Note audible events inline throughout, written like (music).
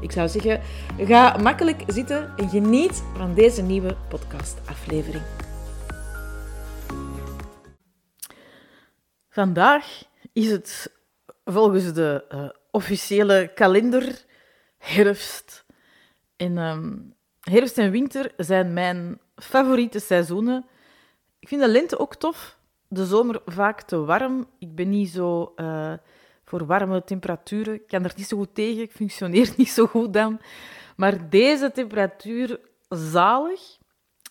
Ik zou zeggen, ga makkelijk zitten en geniet van deze nieuwe podcastaflevering. Vandaag is het volgens de uh, officiële kalender herfst. En um, herfst en winter zijn mijn favoriete seizoenen. Ik vind de lente ook tof. De zomer vaak te warm. Ik ben niet zo uh, voor warme temperaturen. Ik kan er niet zo goed tegen. Ik functioneer (laughs) niet zo goed dan. Maar deze temperatuur, zalig.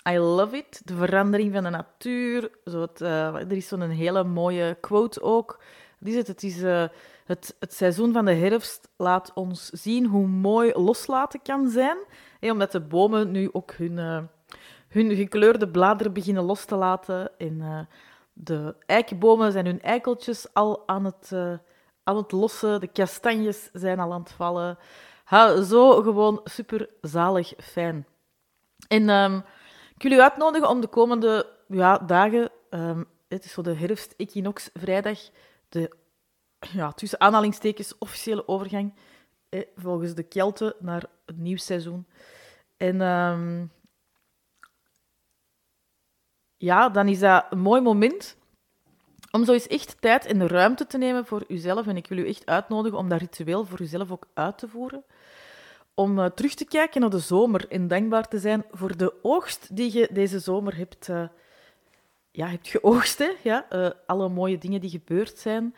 I love it. De verandering van de natuur. Zo het, uh, er is zo'n hele mooie quote ook. Wat is het? Is... Uh, het, het, seizoen van de herfst laat ons zien hoe mooi loslaten kan zijn. Hey, omdat de bomen nu ook hun, hun gekleurde bladeren beginnen los te laten. En de eikenbomen zijn hun eikeltjes al aan het, aan het lossen. De kastanjes zijn al aan het vallen. Zo gewoon super zalig fijn. En um, ik wil u uitnodigen om de komende ja, dagen, um, het is zo de herfst-equinox vrijdag, de ja, tussen aanhalingstekens officiële overgang eh, volgens de Kelten naar het nieuw seizoen. En um, ja, dan is dat een mooi moment om zo eens echt tijd en de ruimte te nemen voor uzelf. En ik wil u echt uitnodigen om dat ritueel voor uzelf ook uit te voeren. Om uh, terug te kijken naar de zomer en dankbaar te zijn voor de oogst die je deze zomer hebt, uh, ja, hebt geoogst. Hè? Ja? Uh, alle mooie dingen die gebeurd zijn.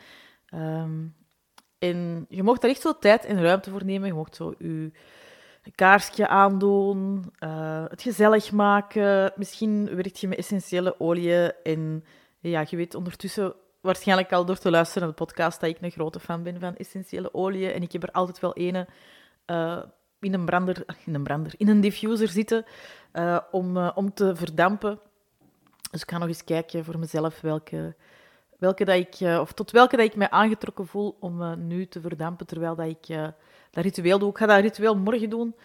Um, en je mocht daar echt zo tijd en ruimte voor nemen. Je mocht zo je kaarsje aandoen, het gezellig maken. Misschien werkt je met essentiële oliën. En ja, je weet ondertussen waarschijnlijk al door te luisteren naar de podcast dat ik een grote fan ben van essentiële oliën. En ik heb er altijd wel ene uh, in een brander, in een brander, in een diffuser zitten uh, om, om te verdampen. Dus ik ga nog eens kijken voor mezelf welke welke dat ik, of tot welke dat ik mij aangetrokken voel om nu te verdampen, terwijl dat ik dat ritueel doe. Ik ga dat ritueel morgen doen.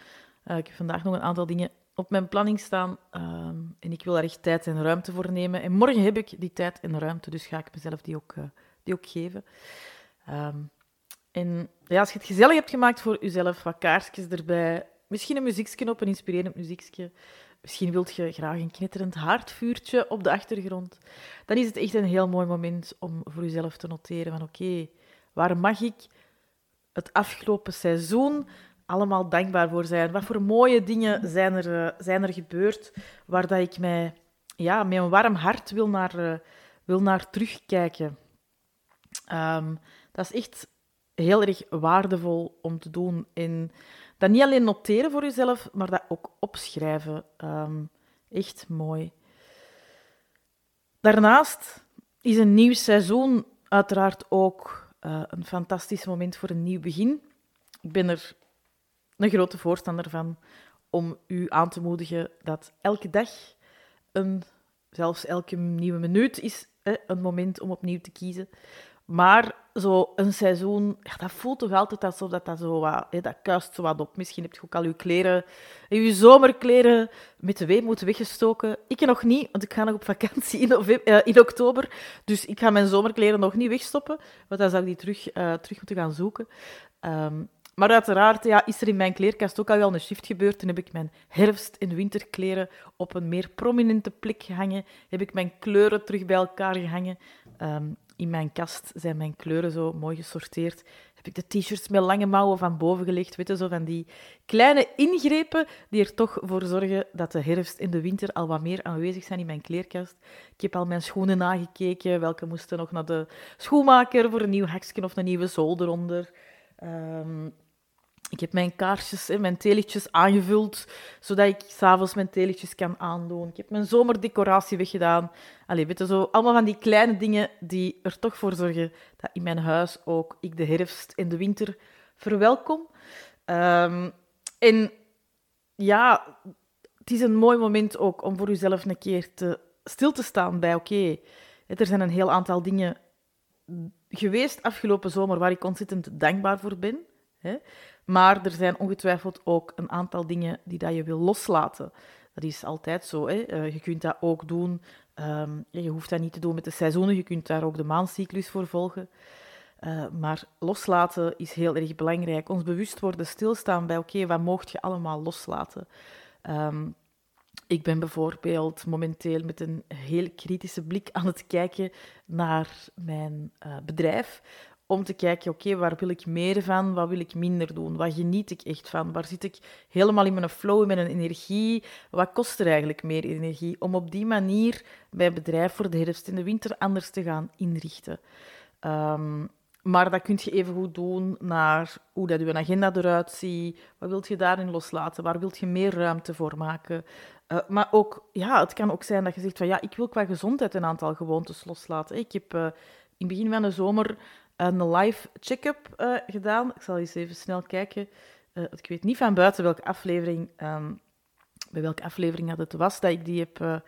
ik heb vandaag nog een aantal dingen op mijn planning staan ehm, en ik wil daar echt tijd en ruimte voor nemen. En morgen heb ik die tijd en ruimte, dus ga ik mezelf die ook, die ook geven. Um, en ja, als je het gezellig hebt gemaakt voor jezelf, wat kaarsjes erbij, misschien een muziekje op, een inspirerend muziekje, Misschien wilt je graag een knitterend haardvuurtje op de achtergrond. Dan is het echt een heel mooi moment om voor jezelf te noteren van oké, waar mag ik het afgelopen seizoen allemaal dankbaar voor zijn? Wat voor mooie dingen zijn er, uh, zijn er gebeurd waar dat ik mij ja, met een warm hart wil naar, uh, wil naar terugkijken? Um, dat is echt heel erg waardevol om te doen. En dat niet alleen noteren voor jezelf, maar dat ook opschrijven. Um, echt mooi. Daarnaast is een nieuw seizoen uiteraard ook uh, een fantastisch moment voor een nieuw begin. Ik ben er een grote voorstander van om u aan te moedigen dat elke dag, een, zelfs elke nieuwe minuut, is hè, een moment om opnieuw te kiezen. Maar zo een seizoen, dat voelt toch altijd alsof dat, dat zo wat, hè, dat kuist zo wat op. Misschien heb je ook al je kleren, je zomerkleren met de weemoed weggestoken. Ik nog niet, want ik ga nog op vakantie in, november, uh, in oktober. Dus ik ga mijn zomerkleren nog niet wegstoppen, want dan zou ik die terug, uh, terug moeten gaan zoeken. Um, maar uiteraard ja, is er in mijn kleerkast ook al wel een shift gebeurd. En heb ik mijn herfst- en winterkleren op een meer prominente plek gehangen. Heb ik mijn kleuren terug bij elkaar gehangen. Um, in mijn kast zijn mijn kleuren zo mooi gesorteerd. Heb ik de t-shirts met lange mouwen van boven gelegd. Weet je, zo van die kleine ingrepen die er toch voor zorgen dat de herfst en de winter al wat meer aanwezig zijn in mijn kleerkast. Ik heb al mijn schoenen nagekeken. Welke moesten nog naar de schoenmaker voor een nieuw haksje of een nieuwe zool eronder. Um, ik heb mijn kaarsjes en mijn theelichtjes aangevuld, zodat ik s'avonds mijn theelichtjes kan aandoen. Ik heb mijn zomerdecoratie weggedaan. Allee, weet zo, allemaal van die kleine dingen die er toch voor zorgen dat in mijn huis ook ik de herfst en de winter verwelkom. Um, en ja, het is een mooi moment ook om voor jezelf een keer te, stil te staan bij, oké, er zijn een heel aantal dingen geweest afgelopen zomer waar ik ontzettend dankbaar voor ben. Hè? Maar er zijn ongetwijfeld ook een aantal dingen die dat je wil loslaten. Dat is altijd zo. Hè? Uh, je kunt dat ook doen. Um, je hoeft dat niet te doen met de seizoenen. Je kunt daar ook de maancyclus voor volgen. Uh, maar loslaten is heel erg belangrijk. Ons bewust worden, stilstaan bij oké, wat mocht je allemaal loslaten? Um, ik ben bijvoorbeeld momenteel met een heel kritische blik aan het kijken naar mijn uh, bedrijf. Om te kijken, oké, waar wil ik meer van? Wat wil ik minder doen? Wat geniet ik echt van? Waar zit ik helemaal in mijn flow, in mijn energie? Wat kost er eigenlijk meer energie? Om op die manier mijn bedrijf voor de herfst en de winter anders te gaan inrichten. Um, maar dat kun je even goed doen naar hoe dat je agenda eruit ziet. Wat wilt je daarin loslaten? Waar wilt je meer ruimte voor maken? Uh, maar ook, ja, het kan ook zijn dat je zegt van ja, ik wil qua gezondheid een aantal gewoontes loslaten. Ik heb uh, in het begin van de zomer een live check-up uh, gedaan. Ik zal eens even snel kijken. ik weet niet van buiten welke aflevering, um, bij welke aflevering dat het was dat ik die heb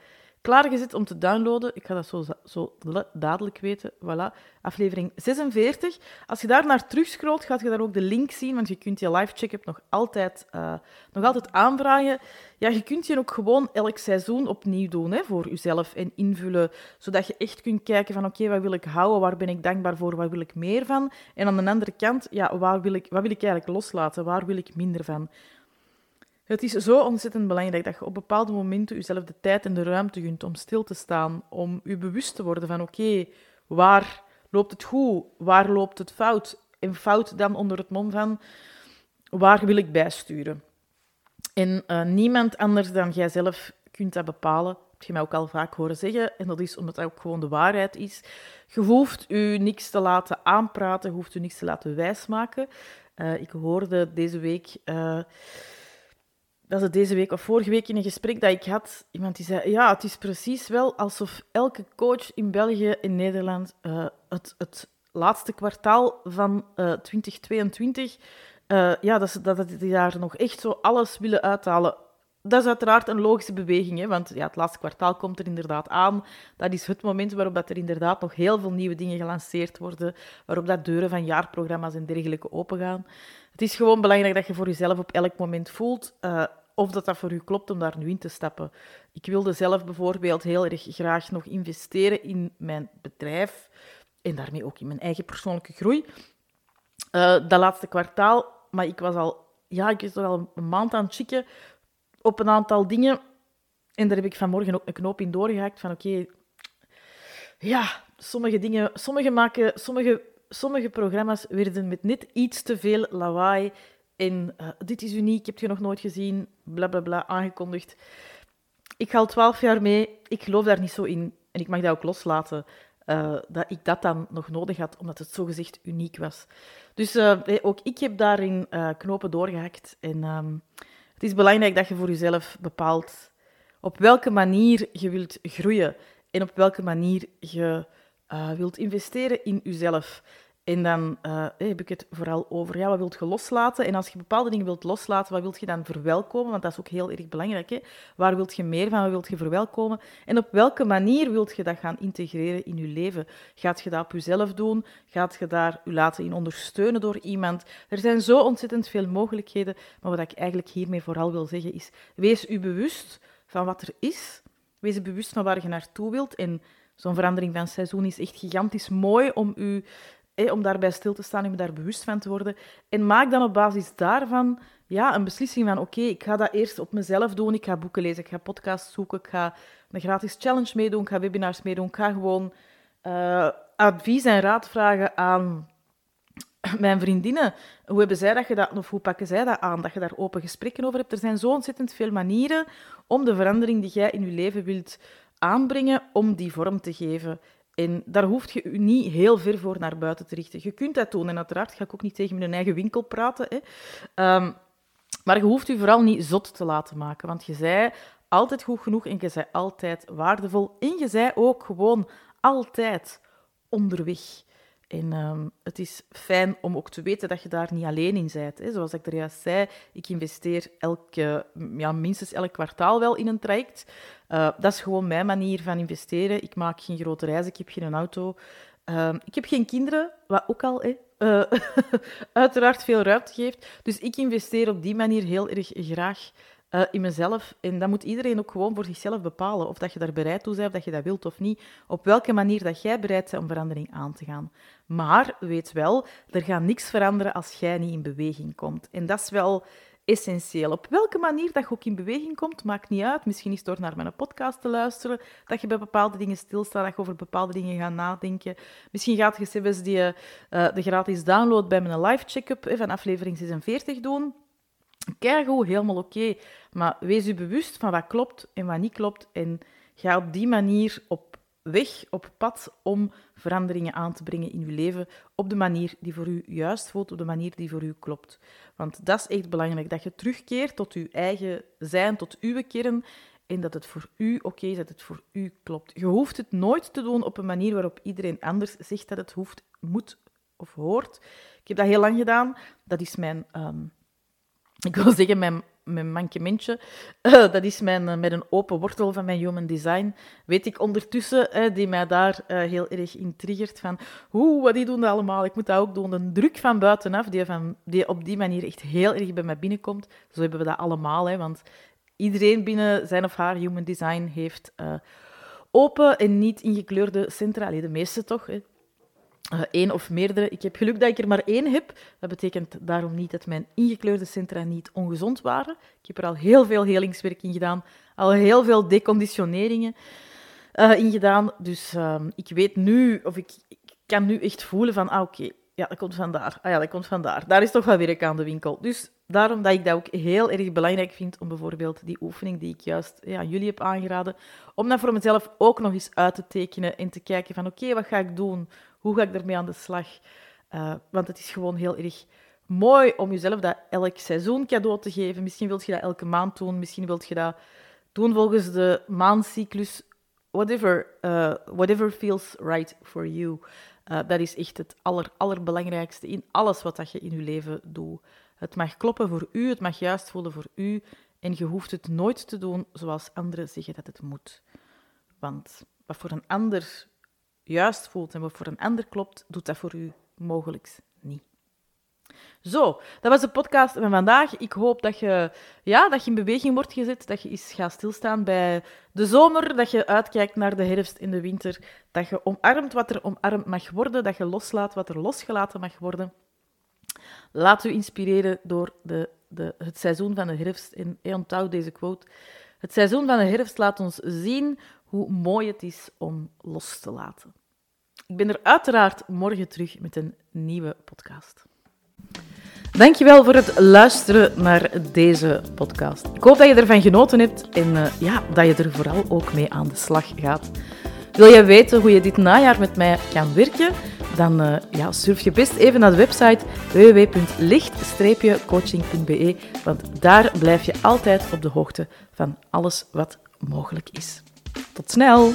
klaargezet om te downloaden. Ik ga dat zo, zo dadelijk weten. Voilà, aflevering 46. Als je daar naar terugscrollt, gaat je daar ook de link zien, want je kunt je live check-up nog altijd, uh, nog altijd aanvragen. Ja, je kunt je ook gewoon elk seizoen opnieuw doen hè, voor jezelf en invullen, zodat je echt kunt kijken van oké, wat wil ik houden, waar ben ik dankbaar voor, waar wil ik meer van? En aan de andere kant, ja, waar wil ik, wat wil ik eigenlijk loslaten, waar wil ik minder van? Het is zo ontzettend belangrijk dat je op bepaalde momenten jezelf de tijd en de ruimte gunt om stil te staan, om je bewust te worden van oké, waar loopt het goed, waar loopt het fout? En fout dan onder het mom van waar wil ik bijsturen? En uh, niemand anders dan jijzelf kunt dat bepalen. Dat heb je mij ook al vaak horen zeggen. En dat is omdat dat ook gewoon de waarheid is. Je hoeft u niks te laten aanpraten, je hoeft u niks te laten wijsmaken. Uh, ik hoorde deze week... Uh, dat is deze week of vorige week in een gesprek dat ik had. Iemand die zei: Ja, het is precies wel alsof elke coach in België en Nederland uh, het, het laatste kwartaal van uh, 2022, uh, ja, dat, dat, die daar nog echt zo alles willen uithalen. Dat is uiteraard een logische beweging, hè, want ja, het laatste kwartaal komt er inderdaad aan. Dat is het moment waarop dat er inderdaad nog heel veel nieuwe dingen gelanceerd worden, waarop dat deuren van jaarprogramma's en dergelijke opengaan. Het is gewoon belangrijk dat je voor jezelf op elk moment voelt uh, of dat dat voor u klopt om daar nu in te stappen. Ik wilde zelf bijvoorbeeld heel erg graag nog investeren in mijn bedrijf en daarmee ook in mijn eigen persoonlijke groei. Uh, dat laatste kwartaal, maar ik was al, ja, ik was al een maand aan het chicken op een aantal dingen. En daar heb ik vanmorgen ook een knoop in doorgehaakt van oké, ja, sommige dingen, sommige maken, sommige sommige programma's werden met net iets te veel lawaai en uh, dit is uniek, heb je nog nooit gezien, bla bla bla, aangekondigd. Ik ga al twaalf jaar mee, ik geloof daar niet zo in en ik mag dat ook loslaten. Uh, dat ik dat dan nog nodig had, omdat het zogezegd uniek was. Dus uh, ook ik heb daarin knopen doorgehakt. En ehm, het is belangrijk dat je voor jezelf bepaalt op welke manier je wilt groeien en op welke manier je uh, wilt investeren in jezelf. En dan uh, heb ik het vooral over, ja, wat wilt je loslaten? En als je bepaalde dingen wilt loslaten, wat wilt je dan verwelkomen? Want dat is ook heel erg belangrijk. Hè? Waar wilt je meer van? Wat wilt je verwelkomen? En op welke manier wilt je dat gaan integreren in je leven? Gaat je dat op jezelf doen? Gaat je daar je laten in ondersteunen door iemand? Er zijn zo ontzettend veel mogelijkheden. Maar wat ik eigenlijk hiermee vooral wil zeggen is, wees u bewust van wat er is. Wees bewust van waar je naartoe wilt. En zo'n verandering van seizoen is echt gigantisch mooi om, u, om daarbij stil te staan om daar bewust van te worden. En maak dan op basis daarvan ja, een beslissing van oké, ik ga dat eerst op mezelf doen. Ik ga boeken lezen, ik ga podcasts zoeken, ik ga een gratis challenge meedoen, ik ga webinars meedoen. Ik ga gewoon uh, advies en raad vragen aan mijn vriendinnen. Hoe hebben zij dat gedaan of hoe pakken zij dat aan? Dat je daar open gesprekken over hebt. Er zijn zo ontzettend veel manieren om de verandering die jij in je leven wilt aanbrengen om die vorm te geven. En daar hoef je je niet heel ver voor naar buiten te richten. Je kunt dat doen. En uiteraard ga ik ook niet tegen mijn eigen winkel praten. Hè. Um, maar je hoeft je vooral niet zot te laten maken. Want je zei altijd goed genoeg en je zei altijd waardevol. En je zei ook gewoon altijd onderweg. En ehm, het is fijn om ook te weten dat je daar niet alleen in bent. Hè. Zoals ik er juist zei, ik investeer elke, ja, minstens elk kwartaal wel in een traject. Uh, dat is gewoon mijn manier van investeren. Ik maak geen grote reizen, ik heb geen auto. Uh, ik heb geen kinderen, wat ook al hè, uh, (laughs) uiteraard veel ruimte geeft. Dus ik investeer op die manier heel erg graag uh, in mezelf. En dat moet iedereen ook gewoon voor zichzelf bepalen. Of dat je daar bereid toe bent, of dat je dat wilt of niet. Op welke manier dat jij bereid bent om verandering aan te gaan. Maar weet wel, er gaat niks veranderen als jij niet in beweging komt. En dat is wel essentieel. Op welke manier dat je ook in beweging komt, maakt niet uit. Misschien is het door naar mijn podcast te luisteren, dat je bij bepaalde dingen stilstaat, dat je over bepaalde dingen gaat nadenken. Misschien gaat je zelfs die, uh, de gratis download bij mijn live check-up van aflevering 46 doen. Hoe helemaal oké. Maar wees u bewust van wat klopt en wat niet klopt. En ga op die manier op weg, op pad om veranderingen aan te brengen in uw leven. Op de manier die voor u juist voelt, op de manier die voor u klopt. Want dat is echt belangrijk, dat je terugkeert tot uw eigen zijn, tot uw kern. En dat het voor u oké is, dat het voor u klopt. Je hoeft het nooit te doen op een manier waarop iedereen anders zegt dat het hoeft, moet of hoort. Ik heb dat heel lang gedaan. Dat is mijn ehm, ik wil zeggen, mijn, mijn mankementje, uh, dat is mijn, uh, met een open wortel van mijn human design, weet ik ondertussen, uh, die mij daar heel erg in triggert van, hoe, wat die doen allemaal, ik moet dat ook doen. Een druk van buitenaf, die, van, die op die manier echt heel erg bij mij binnenkomt. Zo hebben we dat allemaal, hè, want iedereen binnen zijn of haar human design heeft open en niet ingekleurde centra, de meeste toch, hè. Eén of meerdere. Ik heb geluk dat ik er maar één heb. Dat betekent daarom niet dat mijn ingekleurde centra niet ongezond waren. Ik heb er al heel veel helingswerk in gedaan, al heel veel deconditioneringen uh, in gedaan. Dus uh, ik weet nu, of ik, kan nu echt voelen van, ah oké, ja, dat komt vandaar. Ah ja, dat komt vandaar. Daar is toch wel werk aan de winkel. Dus daarom dat ik dat ook heel erg belangrijk vind om bijvoorbeeld die oefening die ik juist ja, jullie heb aangeraden, om dat voor mezelf ook nog eens uit te tekenen en te kijken van oké, wat ga ik doen? Hoe ga ik ermee aan de slag? Uh, want het is gewoon heel erg mooi om jezelf dat elk seizoen cadeau te geven. Misschien wilt je dat elke maand doen, misschien wilt je dat doen volgens de maandcyclus. Whatever, uh, whatever feels right for you. Uh, dat is echt het aller, allerbelangrijkste in alles wat dat je in je leven doet. Het mag kloppen voor u, het mag juist voelen voor u. En je hoeft het nooit te doen zoals anderen zeggen dat het moet. Want wat voor een ander juist voelt en wat voor een ander klopt, doet dat voor u mogelijk niet. Zo, dat was de podcast van vandaag. Ik hoop dat je, ja, dat je in beweging wordt gezet, dat je eens gaat stilstaan bij de zomer, dat je uitkijkt naar de herfst en de winter, dat je omarmt wat er omarmd mag worden, dat je loslaat wat er losgelaten mag worden. Laat u inspireren door de, de, het seizoen van de herfst. En onthoud deze quote. Het seizoen van de herfst laat ons zien hoe mooi het is om los te laten. Ik ben er uiteraard morgen terug met een nieuwe podcast. Dankjewel voor het luisteren naar deze podcast. Ik hoop dat je ervan genoten hebt en uh, ja, dat je er vooral ook mee aan de slag gaat. Wil je weten hoe je dit najaar met mij kan werken? Dan uh, ja, surf je best even naar de website www.licht-coaching.be, want daar blijf je altijd op de hoogte van alles wat mogelijk is. Tot snel!